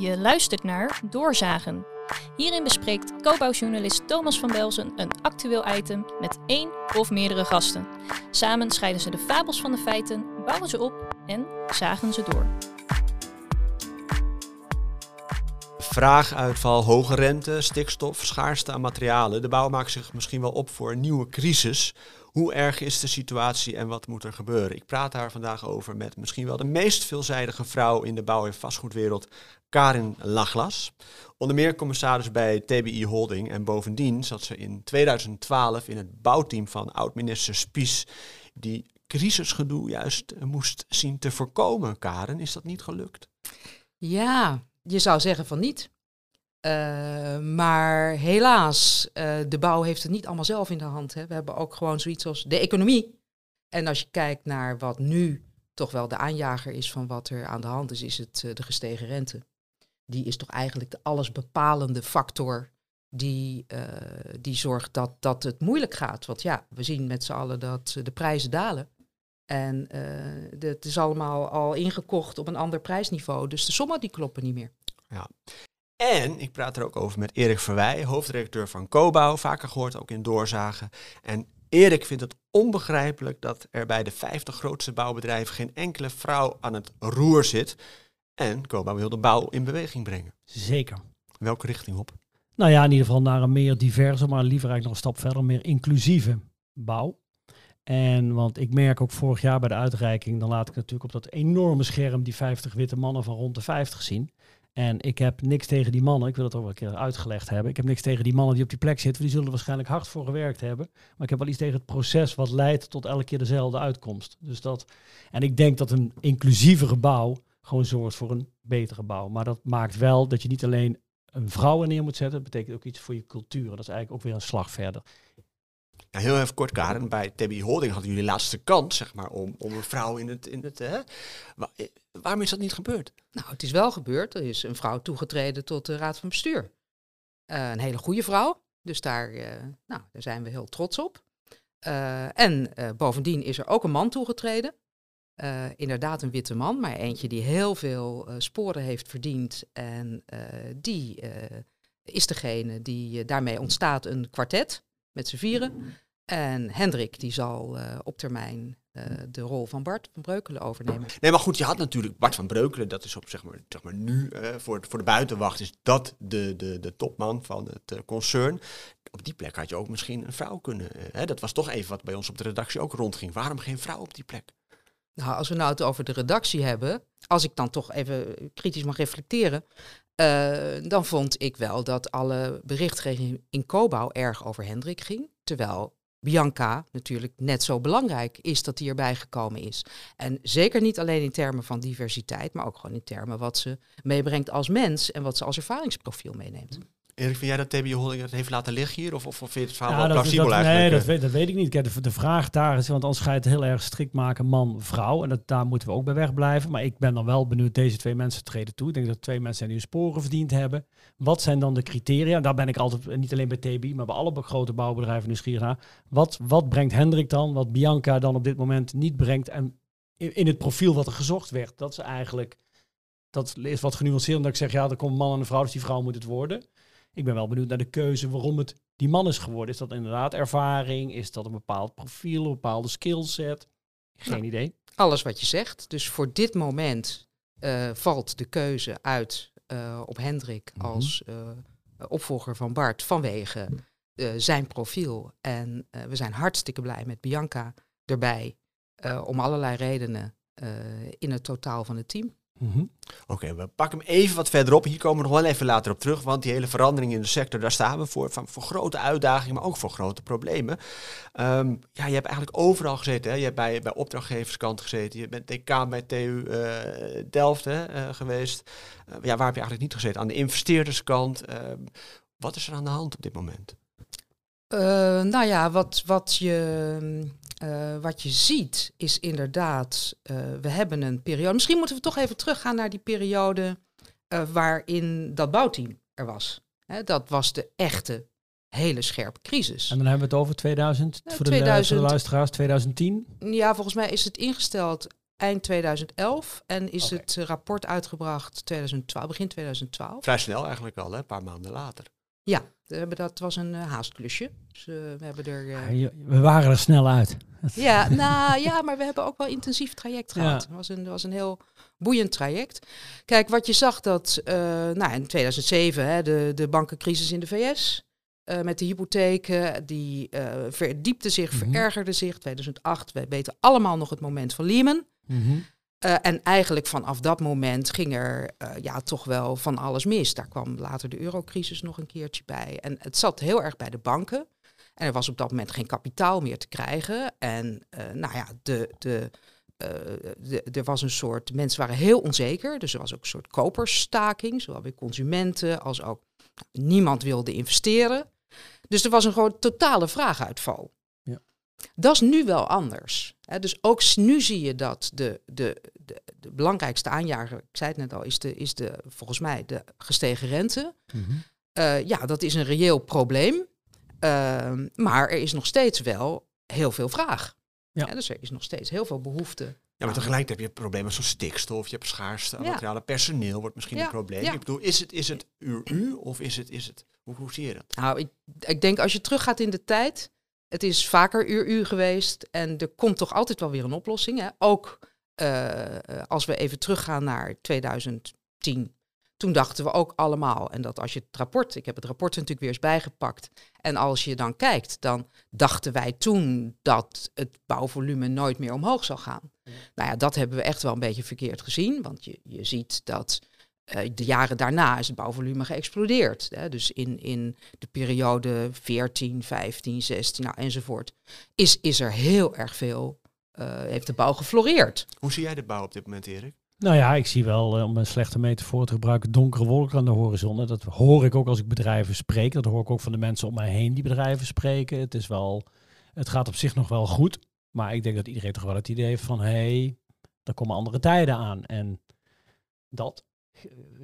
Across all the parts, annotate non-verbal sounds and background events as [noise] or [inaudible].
Je luistert naar Doorzagen. Hierin bespreekt co-bouwjournalist Thomas van Belzen een actueel item met één of meerdere gasten. Samen scheiden ze de fabels van de feiten, bouwen ze op en zagen ze door. Vraaguitval, hoge rente, stikstof, schaarste aan materialen. De bouw maakt zich misschien wel op voor een nieuwe crisis. Hoe erg is de situatie en wat moet er gebeuren? Ik praat daar vandaag over met misschien wel de meest veelzijdige vrouw in de bouw- en vastgoedwereld, Karin Laglas. Onder meer commissaris bij TBI Holding en bovendien zat ze in 2012 in het bouwteam van oud-minister Spies, die crisisgedoe juist moest zien te voorkomen. Karin, is dat niet gelukt? Ja, je zou zeggen van niet. Uh, maar helaas, uh, de bouw heeft het niet allemaal zelf in de hand. Hè. We hebben ook gewoon zoiets als de economie. En als je kijkt naar wat nu toch wel de aanjager is van wat er aan de hand is, is het de gestegen rente. Die is toch eigenlijk de allesbepalende factor die, die zorgt dat, dat het moeilijk gaat. Want ja, we zien met z'n allen dat de prijzen dalen. En het is allemaal al ingekocht op een ander prijsniveau. Dus de sommen die kloppen niet meer. Ja. En ik praat er ook over met Erik Verwij, hoofdredacteur van Cobouw, vaker gehoord ook in Doorzagen. En Erik vindt het onbegrijpelijk dat er bij de 50 grootste bouwbedrijven geen enkele vrouw aan het roer zit. En Cobouw wil de bouw in beweging brengen. Zeker. Welke richting op? Nou ja, in ieder geval naar een meer diverse, maar liever eigenlijk nog een stap verder, meer inclusieve bouw. En want ik merk ook vorig jaar bij de uitreiking, dan laat ik natuurlijk op dat enorme scherm die 50 witte mannen van rond de 50 zien. En ik heb niks tegen die mannen, ik wil het ook wel een keer uitgelegd hebben. Ik heb niks tegen die mannen die op die plek zitten, die zullen er waarschijnlijk hard voor gewerkt hebben. Maar ik heb wel iets tegen het proces wat leidt tot elke keer dezelfde uitkomst. Dus dat, en ik denk dat een inclusievere bouw gewoon zorgt voor een betere bouw. Maar dat maakt wel dat je niet alleen een vrouw neer moet zetten, dat betekent ook iets voor je cultuur. Dat is eigenlijk ook weer een slag verder. Ja, heel even kort, Karen. Bij TBI Holding hadden jullie laatste kans, zeg maar, om, om een vrouw in het... In het hè? Eh, waarom is dat niet gebeurd? Nou, het is wel gebeurd. Er is een vrouw toegetreden tot de raad van bestuur. Uh, een hele goede vrouw. Dus daar, uh, nou, daar zijn we heel trots op. Uh, en bovendien is er ook een man toegetreden. Inderdaad een witte man, maar eentje die heel veel sporen heeft verdiend. En die is degene die daarmee ontstaat een kwartet met z'n vieren. En Hendrik die zal op termijn de rol van Bart van Breukelen overnemen. Nee, maar goed, je had natuurlijk Bart van Breukelen, dat is op zeg maar, zeg maar nu voor, voor de buitenwacht, is dat de, de, de topman van het concern. Op die plek had je ook misschien een vrouw kunnen. Hè? Dat was toch even wat bij ons op de redactie ook rondging. Waarom geen vrouw op die plek? Nou, als we nou het over de redactie hebben, als ik dan toch even kritisch mag reflecteren, uh, dan vond ik wel dat alle berichtgeving in Cobouw erg over Hendrik ging. Terwijl Bianca natuurlijk net zo belangrijk is dat die erbij gekomen is. En zeker niet alleen in termen van diversiteit, maar ook gewoon in termen wat ze meebrengt als mens en wat ze als ervaringsprofiel meeneemt. Erik, vind jij dat TBO Holding het heeft laten liggen hier? Of, of, vind je het verhaal ja, wel plausibel dat, eigenlijk? Nee, dat weet, dat weet ik niet. Kijk, de, de vraag daar is, want anders ga je het heel erg strikt maken man-vrouw. En dat, daar moeten we ook bij wegblijven. Maar ik ben dan wel benieuwd, deze twee mensen treden toe. Ik denk dat twee mensen die hun sporen verdiend hebben. Wat zijn dan de criteria? Daar ben ik altijd, niet alleen bij TB, maar bij alle grote bouwbedrijven nieuwsgierig naar. Wat, wat brengt Hendrik dan, wat Bianca dan op dit moment niet brengt? En in, in het profiel wat er gezocht werd, dat ze eigenlijk... Dat is wat genuanceerd, omdat ik zeg, ja, er komt een man en een vrouw, dus die vrouw moet het worden. Ik ben wel benieuwd naar de keuze waarom het die man is geworden. Is dat inderdaad ervaring? Is dat een bepaald profiel, een bepaalde skillset? Geen nou, idee. Alles wat je zegt. Dus voor dit moment uh, valt de keuze uit uh, op Hendrik mm -hmm. als uh, opvolger van Bart vanwege zijn profiel. En we zijn hartstikke blij met Bianca erbij om allerlei redenen in het totaal van het team. Mm -hmm. Oké, okay, we pakken hem even wat verderop. Hier komen we nog wel even later op terug, want die hele verandering in de sector, daar staan we voor. Van, voor grote uitdagingen, maar ook voor grote problemen. Um, ja, je hebt eigenlijk overal gezeten. Hè? Je hebt bij, bij opdrachtgeverskant gezeten. Je bent decaan bij TU uh, Delft hè, uh, geweest. Uh, ja, waar heb je eigenlijk niet gezeten? Aan de investeerderskant. wat is er aan de hand op dit moment? nou ja, wat, wat je uh, wat je ziet is inderdaad, uh, we hebben een periode. Misschien moeten we toch even teruggaan naar die periode uh, waarin dat bouwteam er was. Hè, dat was de echte hele scherpe crisis. En dan hebben we het over 2000, voor, 2000 de, voor de luisteraars, 2010? Ja, volgens mij is het ingesteld eind 2011 en is het rapport uitgebracht 2012, begin 2012. Vrij snel eigenlijk al, hè? een paar maanden later. Ja, we hebben dat was een haastklusje. Dus eh, we hebben er. eh, je- We waren er snel uit. [laughs] Ja, nou ja, maar we hebben ook wel intensief traject gehad. Het was een, was een heel boeiend traject. Kijk, wat je zag dat eh, nou, in 2007, hè, de, de bankencrisis in de VS. met de hypotheken, die verdiepte zich, Mhm. verergerde zich. 2008, wij weten allemaal nog het moment van Lehman. Eh, en eigenlijk vanaf dat moment ging er ja, toch wel van alles mis. Daar kwam later de eurocrisis nog een keertje bij. En het zat heel erg bij de banken. En er was op dat moment geen kapitaal meer te krijgen. En eh, nou ja, de, de, eh, de, er was een soort, mensen waren heel onzeker. Dus er was ook een soort kopersstaking, zowel bij consumenten als ook niemand wilde investeren. Dus er was een gewoon totale vraaguitval. Ja. Dat is nu wel anders. Hè, dus ook nu zie je dat de, de, de, de belangrijkste aanjager, ik zei het net al, is, de, is de, volgens mij de gestegen rente. Mhm. Eh, ja, dat is een reëel probleem. Ehm, maar er is nog steeds wel heel veel vraag. Ja. Dus er is nog steeds heel veel behoefte. Ja, maar tegelijkertijd heb je problemen zoals stikstof, je hebt schaarste aan Ja. materialen, personeel wordt misschien Ja, een probleem. ja. Ik bedoel, is het, is het uur-u of is het, is het, hoe, hoe zie je dat? Nou, ik, ik denk als je teruggaat in de tijd, het is vaker uur-uur geweest en er komt toch altijd wel weer een oplossing. Hè? Ook eh, eh, als we even teruggaan naar 2010. Toen dachten we ook allemaal, en dat als je het rapport, ik heb het rapport natuurlijk weer eens bijgepakt. En als je dan kijkt, dan dachten wij toen dat het bouwvolume nooit meer omhoog zou gaan. Nou ja, dat hebben we echt wel een beetje verkeerd gezien. Want je, je ziet dat eh, de jaren daarna is het bouwvolume geëxplodeerd. Hè? Dus in, in de periode 14, 15, 16 nou, enzovoort, is, is er heel erg veel, eh, heeft de bouw gefloreerd. Hoe zie jij de bouw op dit moment, Erik? Nou ja, ik zie wel, eh, om een slechte metafoor te gebruiken, donkere wolken aan de horizon. Dat hoor ik ook als ik bedrijven spreek. Dat hoor ik ook van de mensen om mij heen die bedrijven spreken. Het is wel, het gaat op zich nog wel goed. Maar ik denk dat iedereen toch wel het idee heeft van, hé, hey, er komen andere tijden aan. En dat,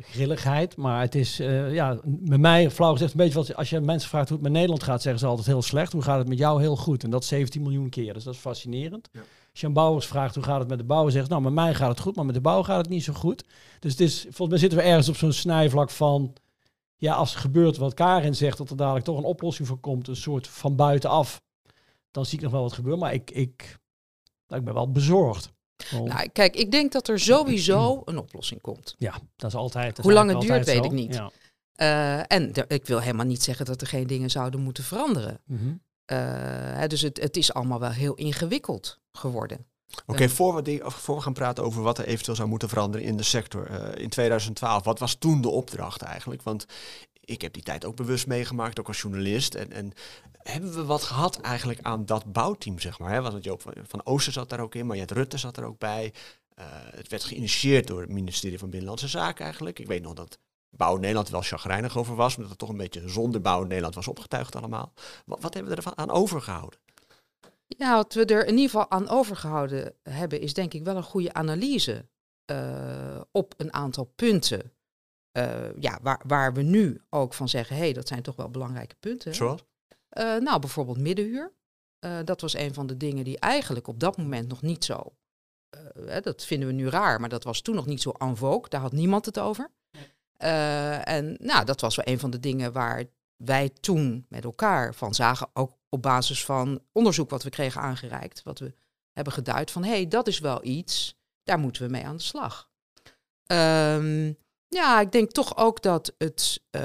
grilligheid. Maar het is, eh, ja, met mij, flauw gezegd, een beetje als je mensen vraagt hoe het met Nederland gaat, zeggen ze altijd heel slecht. Hoe gaat het met jou? Heel goed. En dat 17 miljoen keer. Dus dat is fascinerend. Ja. Als je aan bouwers vraagt hoe gaat het met de bouw, zegt nou met mij gaat het goed, maar met de bouw gaat het niet zo goed. Dus het is, volgens mij zitten we ergens op zo'n snijvlak van, ja, als er gebeurt wat Karin zegt, dat er dadelijk toch een oplossing voor komt, een soort van buitenaf, dan zie ik nog wel wat gebeuren. Maar ik, ik, nou, ik ben wel bezorgd. Nou, kijk, ik denk dat er sowieso [clears throat] een oplossing komt. ja, dat is altijd. dat Hoe lang het duurt, weet zo. ik niet. Ja. Eh, en ik wil helemaal niet zeggen dat er geen dingen zouden moeten veranderen. Mhm. Hè, dus het, het is allemaal wel heel ingewikkeld geworden. Oké, voor, we voor we gaan praten over wat er eventueel zou moeten veranderen in de sector. eh, in 2012, wat was toen de opdracht eigenlijk? Want ik heb die tijd ook bewust meegemaakt, ook als journalist. En, en hebben we wat gehad eigenlijk aan dat bouwteam, zeg maar? Hè? Want Joop van, van Oosten zat daar ook in, Mariette Rutte zat er ook bij. Eh, het werd geïnitieerd door het ministerie van Binnenlandse Zaken eigenlijk. Ik weet nog dat Bouw Nederland wel chagrijnig over was, omdat het toch een beetje zonder Bouw Nederland was opgetuigd allemaal. Wat, wat hebben we ervan aan overgehouden? Ja, wat we er in ieder geval aan overgehouden hebben, is denk ik wel een goede analyse eh, op een aantal punten. Eh, ja, waar, waar we nu ook van zeggen, hé, hey, dat zijn toch wel belangrijke punten. Zoals? Eh, nou, bijvoorbeeld middenhuur. Dat was een van de dingen die eigenlijk op dat moment nog niet zo. hè, dat vinden we nu raar, maar dat was toen nog niet zo en vogue. Daar had niemand het over. Eh, en nou, dat was wel een van de dingen waar wij toen met elkaar van zagen. Ook op basis van onderzoek wat we kregen aangereikt. Wat we hebben geduid van hé, hey, dat is wel iets. Daar moeten we mee aan de slag. Ehm, ja, ik denk toch ook dat het eh,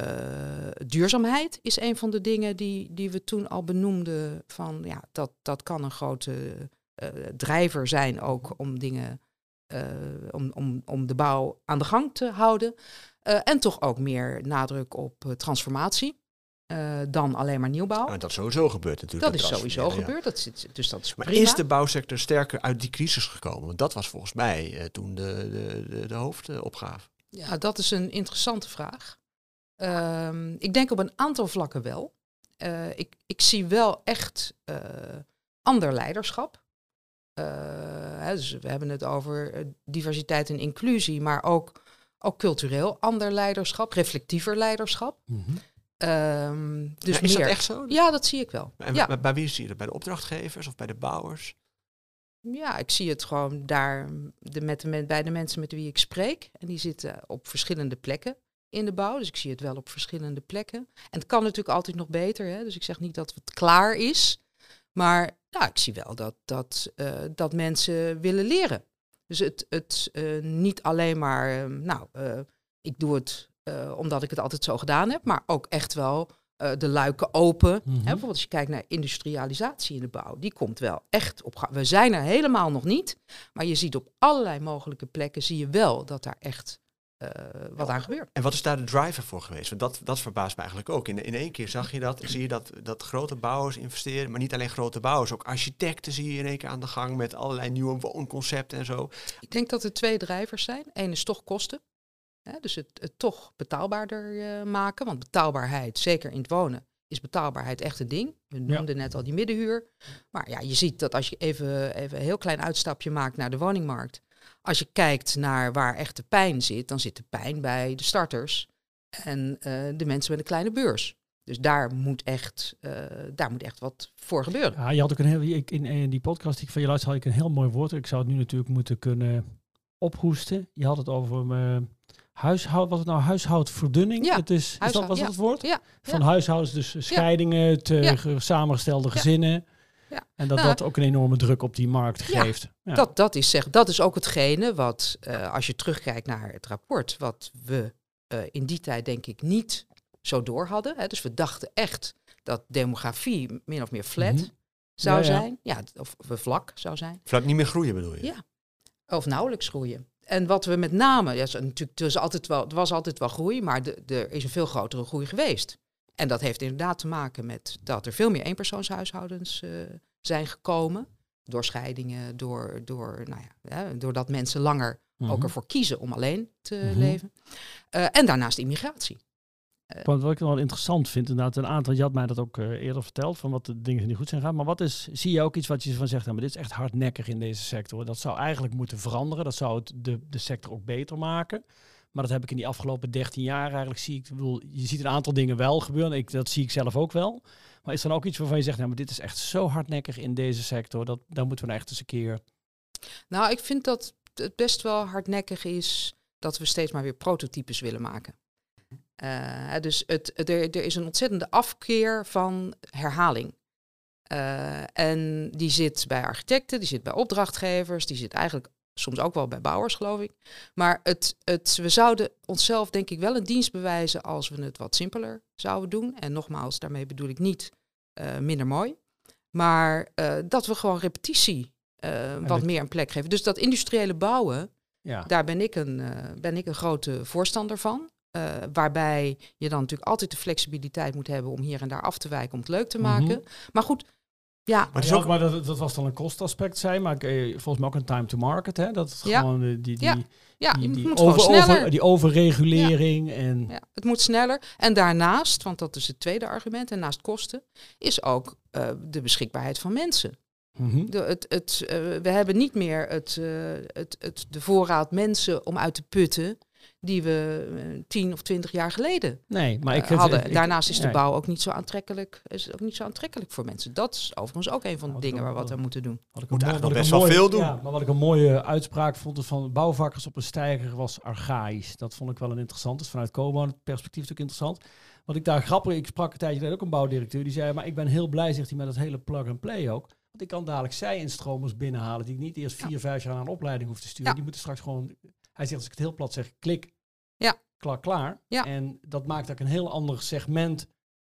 duurzaamheid is een van de dingen die, die we toen al benoemden. Van ja, dat, dat kan een grote eh, drijver zijn ook om dingen, om, om, om de bouw aan de gang te houden. Eh, en toch ook meer nadruk op eh, transformatie eh, dan alleen maar nieuwbouw. Nou, dat is sowieso gebeurd natuurlijk. dat is sowieso ja. gebeurd, dat zit, dus dat is Maar prima. is de bouwsector sterker uit die crisis gekomen? Want dat was volgens mij toen de, de, de, de hoofdopgave. Ja, dat is een interessante vraag. Ehm, ik denk op een aantal vlakken wel. Ik, ik zie wel echt ander leiderschap. Hè, dus we hebben het over diversiteit en inclusie, maar ook, ook cultureel ander leiderschap, reflectiever leiderschap. Ehm, dus Ja, is meer. dat echt zo? Ja, dat zie ik wel. En Ja. bij, bij wie zie je dat? Bij de opdrachtgevers of bij de bouwers? Ja, ik zie het gewoon daar de, met de, bij de mensen met wie ik spreek. En die zitten op verschillende plekken in de bouw. Dus ik zie het wel op verschillende plekken. En het kan natuurlijk altijd nog beter. Hè? Dus ik zeg niet dat het klaar is. Maar ja, ik zie wel dat, dat, eh, dat mensen willen leren. Dus het, het eh, niet alleen maar, eh, nou, eh, ik doe het eh, omdat ik het altijd zo gedaan heb. Maar ook echt wel de luiken open. Mhm. Hè, bijvoorbeeld als je kijkt naar industrialisatie in de bouw, die komt wel echt op gang. We zijn er helemaal nog niet, maar je ziet op allerlei mogelijke plekken, zie je wel dat daar echt eh, wat aan gebeurt. En wat is daar de driver voor geweest? Want dat, dat verbaast me eigenlijk ook. In, in één keer zag je dat, zie je dat, dat grote bouwers investeren, maar niet alleen grote bouwers, ook architecten zie je in één keer aan de gang met allerlei nieuwe woonconcepten en zo. Ik denk dat er twee drijvers zijn. Eén is toch kosten. Hè, dus het, het toch betaalbaarder eh, maken. Want betaalbaarheid, zeker in het wonen, is betaalbaarheid echt een ding. We noemden net al die middenhuur. Maar ja, je ziet dat als je even, even een heel klein uitstapje maakt naar de woningmarkt. Als je kijkt naar waar echt de pijn zit, dan zit de pijn bij de starters en eh, de mensen met een kleine beurs. Dus daar moet echt, eh, daar moet echt wat voor gebeuren. Ja, je had ook een heel, ik, in, in die podcast die ik van je luisterde, had ik een heel mooi woord. Ik zou het nu natuurlijk moeten kunnen ophoesten. Je had het over eh huishoud, was het nou huishoudverdunning? Ja, het is, is dat, was ja. het woord? Ja, Van huishoudens, dus scheidingen, te samengestelde gezinnen. Ja. En dat Nou, dat ook een enorme druk op die markt geeft. Ja. Dat, dat, is zeg, dat is ook hetgene wat, eh, als je terugkijkt naar het rapport, wat we eh, in die tijd denk ik niet zo door hadden. Hè. Dus we dachten echt dat demografie min of meer flat Mhm. zou Ja, ja. zijn. Ja, of of vlak zou zijn. Vlak niet meer groeien bedoel je? Ja. Of nauwelijks groeien. En wat we met name, ja, natuurlijk, was altijd wel, er was altijd wel groei, maar de, er is een veel grotere groei geweest. En dat heeft inderdaad te maken met dat er veel meer eenpersoonshuishoudens eh, zijn gekomen. Door scheidingen, door, door, nou ja, hè, doordat mensen langer ook Mhm. ervoor kiezen om alleen te Mhm. leven. Eh, en daarnaast immigratie. Want wat ik wel interessant vind, inderdaad, een aantal, je had mij dat ook eh, eerder verteld, van wat de dingen die niet goed zijn gaan. Maar wat is, zie je ook iets wat je van zegt, nou, maar dit is echt hardnekkig in deze sector. Dat zou eigenlijk moeten veranderen. Dat zou het de, de sector ook beter maken. Maar dat heb ik in die afgelopen 13 jaar eigenlijk zie ik, je ziet een aantal dingen wel gebeuren. Ik, dat zie ik zelf ook wel. Maar is er dan ook iets waarvan je zegt, nou, maar dit is echt zo hardnekkig in deze sector, dat moeten we nou echt eens een keer. Nou, ik vind dat het best wel hardnekkig is dat we steeds maar weer prototypes willen maken. Eh, dus het, er, er is een ontzettende afkeer van herhaling. Eh, en die zit bij architecten, die zit bij opdrachtgevers, die zit eigenlijk soms ook wel bij bouwers, geloof ik. Maar het, het, we zouden onszelf denk ik wel een dienst bewijzen als we het wat simpeler zouden doen. En nogmaals, daarmee bedoel ik niet eh, minder mooi. Maar eh, dat we gewoon repetitie eh, wat dat- meer een plek geven. Dus dat industriële bouwen, Ja. daar ben ik een, ben ik een grote voorstander van. Waarbij je dan natuurlijk altijd de flexibiliteit moet hebben om hier en daar af te wijken om het leuk te Mhm. maken. Maar goed, ja, Maar het is Ja, ook, maar dat, dat was dan een kostaspect, zei maar eh, volgens mij ook een time to market, hè? Dat het Ja. gewoon eh, die, die, Ja. ja die, over, die overregulering en Ja, het moet sneller. En daarnaast, want dat is het tweede argument, en naast kosten, is ook eh, de beschikbaarheid van mensen. Mhm. De, het, het, we hebben niet meer het, eh, het, het, de voorraad mensen om uit te putten die we eh, tien of twintig jaar geleden Nee, maar ik eh, hadden. ik- Daarnaast is de nee. bouw ook niet zo aantrekkelijk, is ook niet zo aantrekkelijk voor mensen. Dat is overigens ook een van de dingen dat- waar we wat dat- aan moeten doen. Wat ik Moet eigenlijk nog best wel veel doen. Ja, maar wat ik een mooie uitspraak vond is van bouwvakkers op een steiger was archaïs. Dat vond ik wel een interessant. Dus vanuit het perspectief ook interessant. Wat ik daar grappig, ik sprak een tijdje geleden ook een bouwdirecteur die zei, maar ik ben heel blij, zegt hij, met het hele plug-and-play ook. Want ik kan dadelijk zij-instromers binnenhalen die ik niet eerst vier, vijf jaar aan een opleiding hoef te sturen. Ja. Die moeten straks gewoon, hij zegt als ik het heel plat zeg, klik, Ja. klaar, klaar. Ja. En dat maakt dat ik een heel ander segment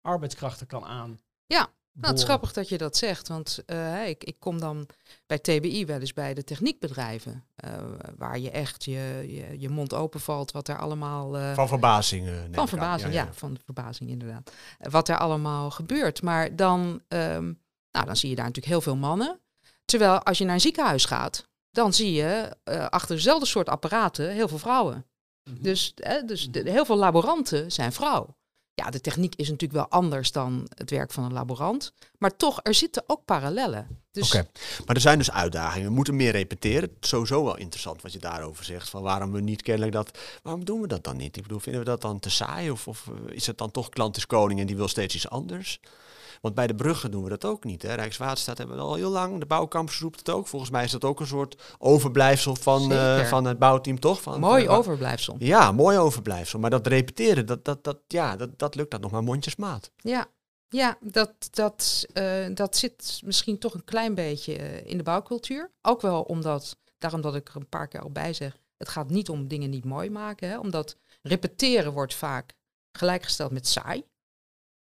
arbeidskrachten kan aan. Ja, Nou, het is grappig dat je dat zegt, want eh, ik, ik kom dan bij TBI wel eens bij de techniekbedrijven, eh, waar je echt je, je, je mond openvalt wat er allemaal... eh, van verbazing. van verbazing, ja, van verbazing inderdaad. Wat er allemaal gebeurt. Maar dan, ehm, nou, dan zie je daar natuurlijk heel veel mannen. Terwijl als je naar een ziekenhuis gaat, dan zie je eh, achter dezelfde soort apparaten heel veel vrouwen. Mhm. Dus, eh, dus de- heel veel laboranten zijn vrouw. Ja, de techniek is natuurlijk wel anders dan het werk van een laborant. Maar toch, er zitten ook parallellen. Dus Oké, maar er zijn dus uitdagingen. We moeten meer repeteren. Het is sowieso wel interessant wat je daarover zegt. Van waarom we niet kennelijk dat. Waarom doen we dat dan niet? Ik bedoel, vinden we dat dan te saai? Of, of eh, is het dan toch klant is koning en die wil steeds iets anders? Want bij de bruggen doen we dat ook niet. Hè? Rijkswaterstaat hebben we al heel lang. De bouwcampus roept het ook. Volgens mij is dat ook een soort overblijfsel van, eh, van het bouwteam, toch? Van, Mooi overblijfsel. Ja, mooi overblijfsel. Maar dat repeteren, dat, dat, dat, ja, dat, dat lukt dat nog maar mondjesmaat. Ja, ja dat, dat, eh, dat zit misschien toch een klein beetje eh, in de bouwcultuur. Ook wel omdat, daarom dat ik er een paar keer al bij zeg, het gaat niet om dingen niet mooi maken. Hè, omdat repeteren wordt vaak gelijkgesteld met saai.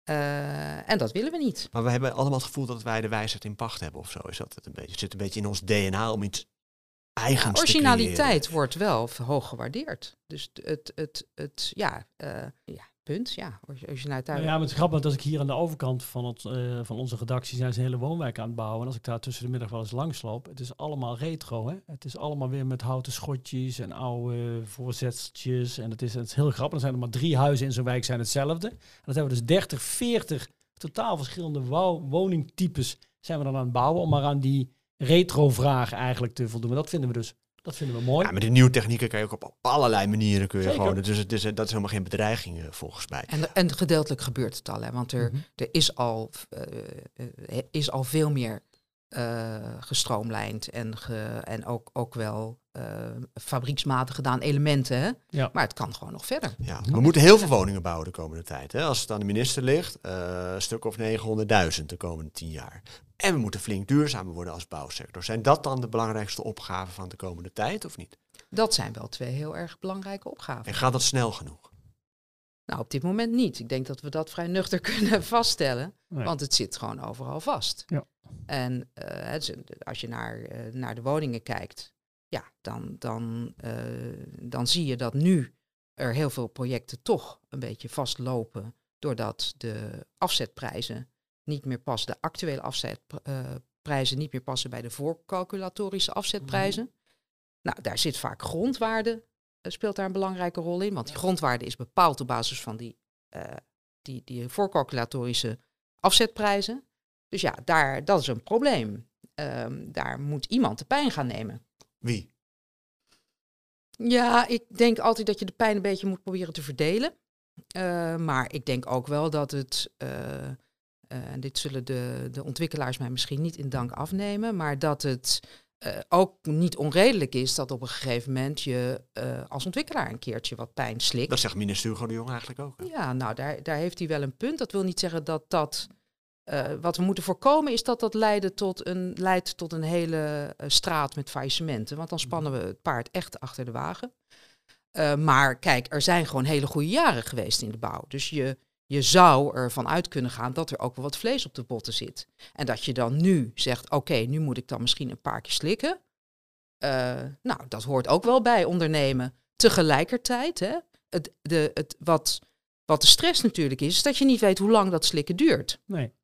Eh, en dat willen we niet. Maar we hebben allemaal het gevoel dat wij de wijsheid in pacht hebben of zo. Is dat het een beetje? Het zit een beetje in ons DNA om iets eigens te Originaliteit wordt wel hoog gewaardeerd. Dus het, het, het, ja, eh, ja, punt, ja, originaliteit. Ja, maar het is grappig, want als ik hier aan de overkant van, het, eh, van onze redactie zijn ze hele woonwijk aan het bouwen. En als ik daar tussen de middag wel eens langsloop, het is allemaal retro. Hè? Het is allemaal weer met houten schotjes en oude voorzetseltjes. En het is, het heel grappig. Er zijn er maar drie huizen in zo'n wijk zijn hetzelfde. En dat hebben we dus 30, 40 totaal verschillende woningtypes zijn we dan aan het bouwen. Om maar aan die retro-vraag eigenlijk te voldoen. Dat vinden we dus, dat vinden we mooi. Ja, met de nieuwe technieken kan je ook op allerlei manieren kun je Zeker. gewoon. Dus het is, dat is helemaal geen bedreiging eh, volgens mij. En, en gedeeltelijk gebeurt het al, hè, want er, Mhm. er is, al, eh, eh, is al veel meer eh gestroomlijnd en, ge, en ook, ook wel fabrieksmatig gedaan elementen. Hè? Ja. Maar het kan gewoon nog verder. Ja, we moeten heel veel woningen bouwen de komende tijd. Hè? Als het aan de minister ligt, eh, een stuk of 900.000 de komende 10 jaar. En we moeten flink duurzamer worden als bouwsector. Zijn dat dan de belangrijkste opgaven van de komende tijd of niet? Dat zijn wel twee heel erg belangrijke opgaven. En gaat dat snel genoeg? Nou, op dit moment niet. Ik denk dat we dat vrij nuchter [laughs] kunnen vaststellen. Nee. Want het zit gewoon overal vast. Ja. En eh, als je naar, eh, naar de woningen kijkt, ja, dan, dan, eh, dan zie je dat nu er heel veel projecten toch een beetje vastlopen. Doordat de afzetprijzen niet meer passen, de actuele afzetprijzen niet meer passen bij de voorcalculatorische afzetprijzen. Nou, daar zit vaak grondwaarde, eh, speelt daar een belangrijke rol in. Want die grondwaarde is bepaald op basis van die, eh, die, die voorcalculatorische afzetprijzen. Dus ja, daar, dat is een probleem. Ehm, daar moet iemand de pijn gaan nemen. Wie? Ja, ik denk altijd dat je de pijn een beetje moet proberen te verdelen. Eh, maar ik denk ook wel dat het, eh, eh, en dit zullen de, de ontwikkelaars mij misschien niet in dank afnemen, maar dat het ook niet onredelijk is dat op een gegeven moment je als ontwikkelaar een keertje wat pijn slikt. Dat zegt minister Hugo de Jong eigenlijk ook. hè? Ja, nou, daar, daar heeft hij wel een punt. Dat wil niet zeggen dat dat. Eh, wat we moeten voorkomen is dat dat leiden tot een, leidt tot een hele eh, straat met faillissementen. Want dan spannen we het paard echt achter de wagen. Eh, maar kijk, er zijn gewoon hele goede jaren geweest in de bouw. Dus je, je zou ervan uit kunnen gaan dat er ook wel wat vlees op de botten zit. En dat je dan nu zegt, oké, nu moet ik dan misschien een paar keer slikken. Nou, dat hoort ook wel bij ondernemen. Tegelijkertijd, hè, het, de, het, wat, wat de stress natuurlijk is, is dat je niet weet hoe lang dat slikken duurt. Nee.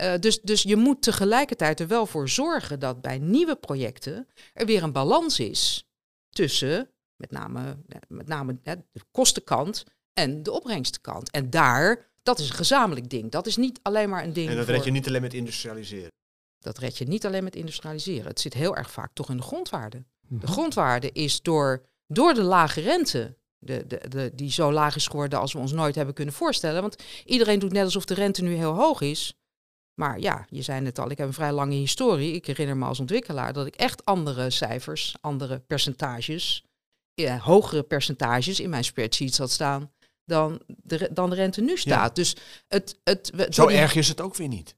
Eh, dus, dus je moet tegelijkertijd er wel voor zorgen dat bij nieuwe projecten er weer een balans is tussen met name, eh, met name hè, de kostenkant en de opbrengstenkant. En daar, dat is een gezamenlijk ding. Dat is niet alleen maar een ding. En dat voor- red je niet alleen met industrialiseren. dat red je niet alleen met industrialiseren. Het zit heel erg vaak toch in de grondwaarde. De Mhm. grondwaarde is door, door de lage rente, de, de, de, die zo laag is geworden als we ons nooit hebben kunnen voorstellen. Want iedereen doet net alsof de rente nu heel hoog is. Maar ja, je zei net al, ik heb een vrij lange historie. Ik herinner me als ontwikkelaar dat ik echt andere cijfers, andere percentages, ja, hogere percentages in mijn spreadsheets had staan dan de, dan de rente nu staat. Dus het, het, we- Zo die- erg is het ook weer niet.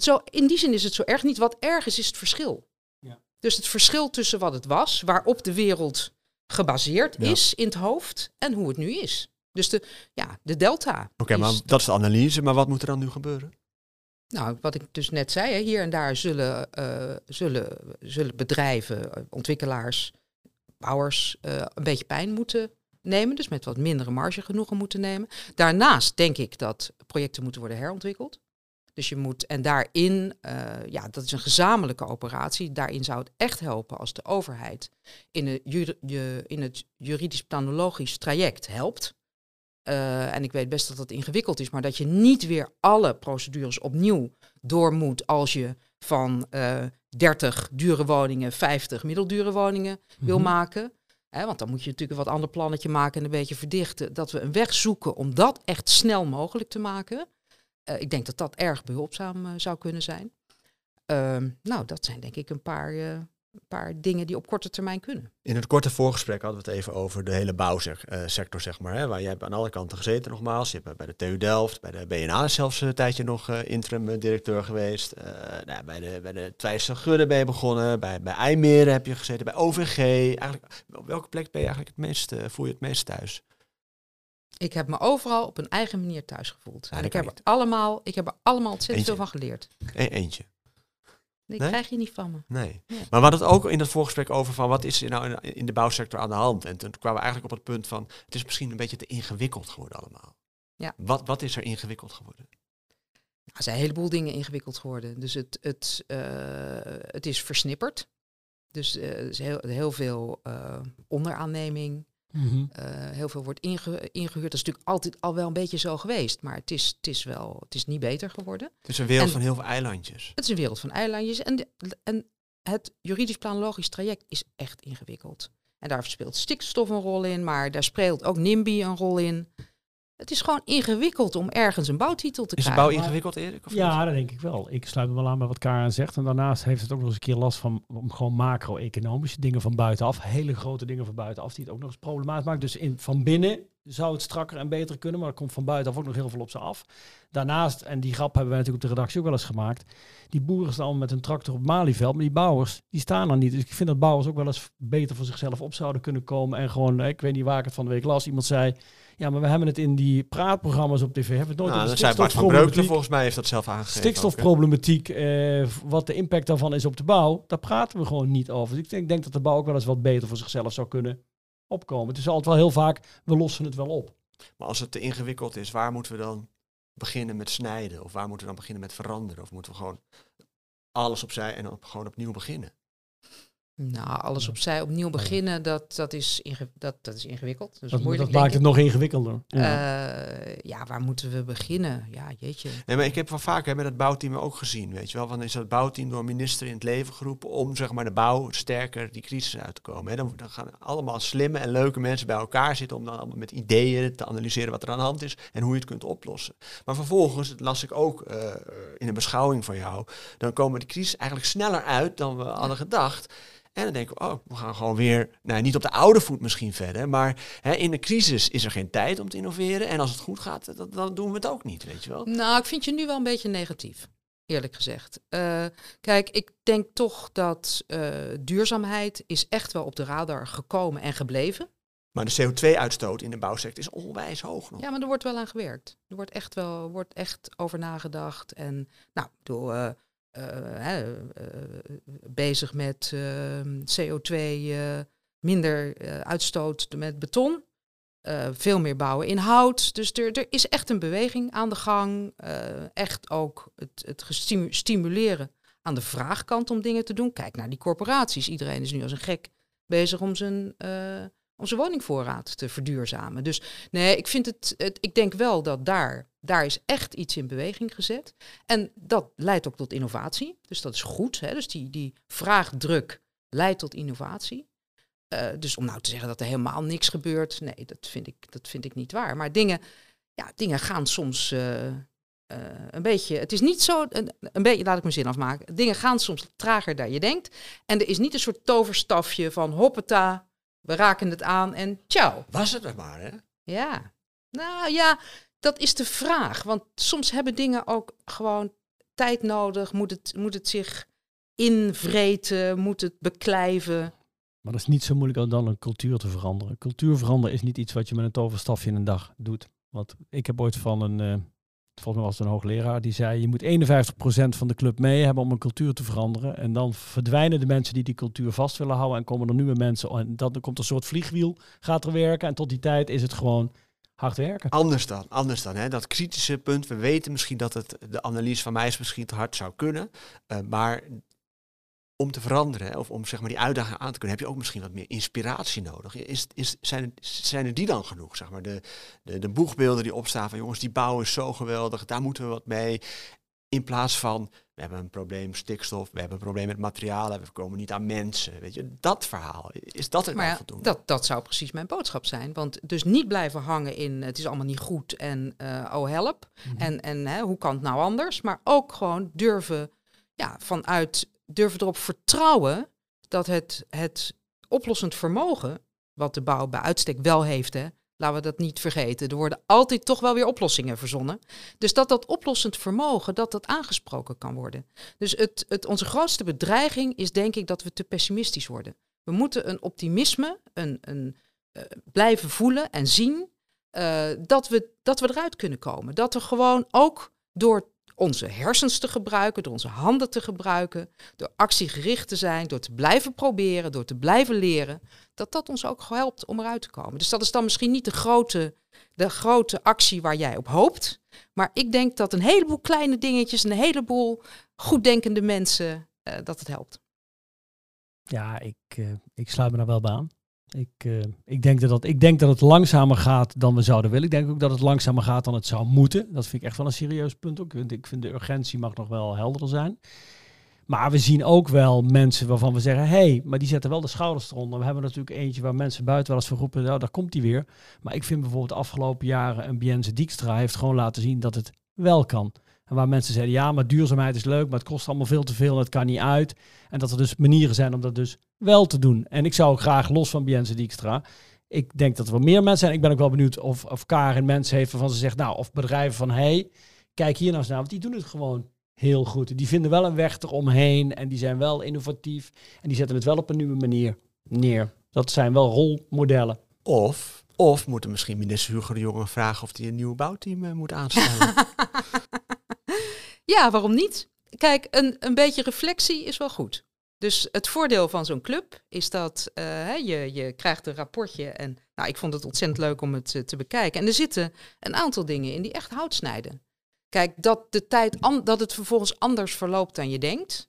zo, in die zin is het zo erg niet. Wat erg is, is het verschil. Ja. Dus het verschil tussen wat het was, waarop de wereld gebaseerd Ja. is in het hoofd, en hoe het nu is. Dus de, ja, de delta. Oké, maar dat is de analyse. Maar wat moet er dan nu gebeuren? Nou, wat ik dus net zei, hier en daar zullen, eh, zullen, bedrijven, eh, ontwikkelaars, bouwers eh, een beetje pijn moeten nemen. Dus met wat mindere marge genoegen moeten nemen. Daarnaast denk ik dat projecten moeten worden herontwikkeld. Dus je moet, en daarin, ja, dat is een gezamenlijke operatie. Daarin zou het echt helpen als de overheid in, het in het juridisch-planologisch traject helpt. Eh, en ik weet best dat dat ingewikkeld is, maar dat je niet weer alle procedures opnieuw door moet als je van eh 30 dure woningen 50 middeldure woningen wil Mhm. maken. Hè, want dan moet je natuurlijk een wat ander plannetje maken en een beetje verdichten. Dat we een weg zoeken om dat echt snel mogelijk te maken. Eh, ik denk dat dat erg behulpzaam eh, zou kunnen zijn. Ehm, nou, dat zijn denk ik een paar, paar dingen die op korte termijn kunnen. In het korte voorgesprek hadden we het even over de hele bouwsector, zeg maar. Hè, waar jij hebt aan alle kanten gezeten nogmaals. Je hebt bij de TU Delft, bij de BNA zelfs een tijdje nog uh, interim directeur geweest. Uh, nou, bij de, bij de Gudde ben je begonnen. Bij, bij IJmeren heb je gezeten, bij OVG. Eigenlijk, op welke plek ben je eigenlijk het meest, uh, voel je het meest thuis? Ik heb me overal op een eigen manier thuis gevoeld. Ja, en ik heb, er allemaal, ik heb er allemaal ontzettend Eentje. veel van geleerd. E eentje. Nee? krijg je niet van me. Nee. Maar we hadden het ook in dat voorgesprek over van wat is er nou in, in de bouwsector aan de hand. En toen kwamen we eigenlijk op het punt van het is misschien een beetje te ingewikkeld geworden allemaal. Ja. Wat, wat is er ingewikkeld geworden? Nou, er zijn een heleboel dingen ingewikkeld geworden. Dus het, het, eh, het is versnipperd. Dus eh, er is heel, heel veel eh, onderaanneming. Mhm. Eh, heel veel wordt inge- ingehuurd. Dat is natuurlijk altijd al wel een beetje zo geweest. Maar het is, het is wel, het is niet beter geworden. Het is een wereld En- van heel veel eilandjes. Het is een wereld van eilandjes. En, de- en het juridisch planologisch traject is echt ingewikkeld. En daar speelt stikstof een rol in, maar daar speelt ook NIMBY een rol in. Het is gewoon ingewikkeld om ergens een bouwtitel te Is de krijgen. bouw ingewikkeld, Erik? Of Ja, niet? dat denk ik wel. Ik sluit me wel aan bij wat Karen zegt. En daarnaast heeft het ook nog eens een keer last van om gewoon macro-economische dingen van buitenaf. Hele grote dingen van buitenaf die het ook nog eens problematisch maakt. Dus in, van binnen zou het strakker en beter kunnen, maar er komt van buitenaf ook nog heel veel op ze af. Daarnaast, en die grap hebben wij natuurlijk op de redactie ook wel eens gemaakt, die boeren staan met een tractor op het Malieveld, maar die bouwers, die staan er niet. Dus ik vind dat bouwers ook wel eens beter voor zichzelf op zouden kunnen komen en gewoon, ik weet niet waar ik het van de week las, iemand zei, ja, maar we hebben het in die praatprogramma's op tv, hebben we het nooit Nou, over zei Bart van Breukelen volgens mij heeft dat zelf aangegeven. Stikstofproblematiek, eh, wat de impact daarvan is op de bouw, daar praten we gewoon niet over. Dus ik denk, denk dat de bouw ook wel eens wat beter voor zichzelf zou kunnen opkomen. Het is altijd wel heel vaak, we lossen het wel op. Maar als het te ingewikkeld is, waar moeten we dan beginnen met snijden? Of waar moeten we dan beginnen met veranderen? Of moeten we gewoon alles opzij en op, gewoon opnieuw beginnen? Nou, alles opzij opnieuw beginnen, dat, dat, is, inge- dat, dat is ingewikkeld. Dat is Dat, moeilijk, dat maakt het nog ingewikkelder. ik. Ja. Eh, ja, waar moeten we beginnen? Ja, jeetje. Nee, maar ik heb wel vaker met het bouwteam ook gezien, weet je wel. Van is dat bouwteam door minister in het leven geroepen om zeg maar de bouw sterker die crisis uit te komen. Hè. Dan, dan gaan allemaal slimme en leuke mensen bij elkaar zitten om dan allemaal met ideeën te analyseren wat er aan de hand is en hoe je het kunt oplossen. Maar vervolgens, dat las ik ook eh, in een beschouwing van jou, dan komen de crisis eigenlijk sneller uit dan we hadden gedacht. En dan denken we, oh, we gaan gewoon weer, nou niet op de oude voet misschien verder, maar hè, in de crisis is er geen tijd om te innoveren. En als het goed gaat, dan, dan doen we het ook niet, weet je wel. Nou, ik vind je nu wel een beetje negatief, eerlijk gezegd. Eh, kijk, ik denk toch dat eh, duurzaamheid is echt wel op de radar gekomen en gebleven. Maar de CO2-uitstoot in de bouwsector is onwijs hoog nog. Ja, maar er wordt wel aan gewerkt. Er wordt echt wel wordt echt over nagedacht. En nou, ik bedoel, eh, eh, eh, bezig met eh, CO2, eh, minder uitstoot met beton. veel meer bouwen in hout. Dus er, er is echt een beweging aan de gang. echt ook het, het stimuleren aan de vraagkant om dingen te doen. Kijk naar die corporaties. Iedereen is nu als een gek bezig om zijn, om zijn woningvoorraad te verduurzamen. Dus nee, ik vind het, ik denk wel dat daar, daar is echt iets in beweging gezet. En dat leidt ook tot innovatie. Dus dat is goed. Hè? Dus die, die vraagdruk leidt tot innovatie. Eh, dus om nou te zeggen dat er helemaal niks gebeurt, nee, dat vind ik, dat vind ik niet waar. Maar dingen, ja, dingen gaan soms eh, eh, een beetje. Het is niet zo. Een, een beetje, laat ik mijn zin afmaken. Dingen gaan soms trager dan je denkt. En er is niet een soort toverstafje van hoppeta, we raken het aan en ciao. Was het er maar, hè? Ja, nou ja, dat is de vraag. Want soms hebben dingen ook gewoon tijd nodig. Moet het, moet het zich invreten? Moet het beklijven? Maar dat is niet zo moeilijk dan een cultuur te veranderen. Cultuur veranderen is niet iets wat je met een toverstafje in een dag doet. Want ik heb ooit van een, eh, volgens mij was het een hoogleraar, die zei je moet 51% van de club mee hebben om een cultuur te veranderen. En dan verdwijnen de mensen die die cultuur vast willen houden en komen er nieuwe mensen. En dan komt een soort vliegwiel, gaat er werken. En tot die tijd is het gewoon hard werken. Anders dan, anders dan. Hè? Dat kritische punt, we weten misschien dat het, de analyse van mij is misschien te hard zou kunnen. eh, maar om te veranderen, of om zeg maar, die uitdaging aan te kunnen, heb je ook misschien wat meer inspiratie nodig. Is, is, zijn, er, zijn er die dan genoeg? Zeg maar? de, de, de boegbeelden die opstaan van jongens, die bouw is zo geweldig, daar moeten we wat mee. In plaats van, we hebben een probleem stikstof, we hebben een probleem met materialen, we komen niet aan mensen. Weet je, dat verhaal, is dat het Maar ja, voldoende? dat, dat zou precies mijn boodschap zijn. Want dus niet blijven hangen in het is allemaal niet goed en eh, oh help. Mhm. En, en hè, hoe kan het nou anders? Maar ook gewoon durven, ja, vanuit durven erop vertrouwen dat het, het oplossend vermogen, wat de bouw bij uitstek wel heeft, hè, laten we dat niet vergeten. Er worden altijd toch wel weer oplossingen verzonnen. Dus dat dat oplossend vermogen, dat dat aangesproken kan worden. Dus het, het, onze grootste bedreiging is denk ik dat we te pessimistisch worden. We moeten een optimisme, een, een, eh, blijven voelen en zien eh, dat, we, dat we eruit kunnen komen. Dat we gewoon ook door onze hersens te gebruiken, door onze handen te gebruiken, door actiegericht te zijn, door te blijven proberen, door te blijven leren, dat dat ons ook helpt om eruit te komen. Dus dat is dan misschien niet de grote, de grote actie waar jij op hoopt, maar ik denk dat een heleboel kleine dingetjes, een heleboel goeddenkende mensen, eh, dat het helpt. Ja, ik, eh, ik sluit me daar wel bij aan. Ik, eh, ik, denk dat dat, ik denk dat het langzamer gaat dan we zouden willen. Ik denk ook dat het langzamer gaat dan het zou moeten. Dat vind ik echt wel een serieus punt ook. Ik vind de urgentie mag nog wel helderder zijn. Maar we zien ook wel mensen waarvan we zeggen... hé, hey, maar die zetten wel de schouders eronder. We hebben natuurlijk eentje waar mensen buiten wel eens van roepen... nou, daar komt hij weer. Maar ik vind bijvoorbeeld de afgelopen jaren... een Biense Dijkstra heeft gewoon laten zien dat het wel kan. En waar mensen zeiden, ja, maar duurzaamheid is leuk... maar het kost allemaal veel te veel en het kan niet uit. En dat er dus manieren zijn om dat dus wel te doen. En ik zou graag los van Biense Dijkstra... Ik denk dat er wel meer mensen zijn. Ik ben ook wel benieuwd of, of Karin mensen heeft waarvan ze zegt... nou, of bedrijven van, hey, kijk hier nou eens naar. Want die doen het gewoon heel goed. Die vinden wel een weg eromheen en die zijn wel innovatief en die zetten het wel op een nieuwe manier neer. Dat zijn wel rolmodellen. Of, of moeten misschien minister Hugo de Jonge vragen of hij een nieuw bouwteam eh, moet aanstellen. [laughs] Ja, waarom niet? Kijk, een, een beetje reflectie is wel goed. Dus het voordeel van zo'n club is dat eh, je, je krijgt een rapportje. En nou, ik vond het ontzettend leuk om het eh, te bekijken. En er zitten een aantal dingen in die echt hout snijden. Kijk, dat, de tijd dat het vervolgens anders verloopt dan je denkt.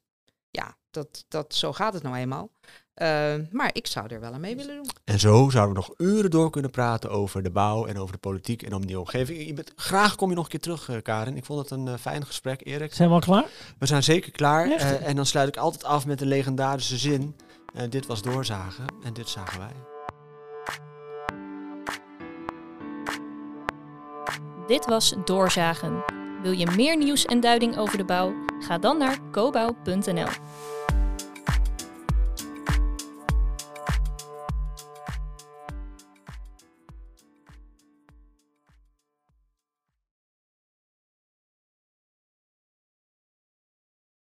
Ja, dat, dat, zo gaat het nou eenmaal. Eh, maar ik zou er wel aan mee willen doen. En zo zouden we nog uren door kunnen praten over de bouw en over de politiek en om die omgeving. Je bent, graag kom je nog een keer terug, eh, Karin. Ik vond het een eh, fijn gesprek, Erik. Zijn we al klaar? We zijn zeker klaar. En dan sluit ik altijd af met de legendarische zin. Eh, dit was doorzagen en dit zagen wij. Dit was Doorzagen. Wil je meer nieuws en duiding over de bouw? Ga dan naar cobouw.nl.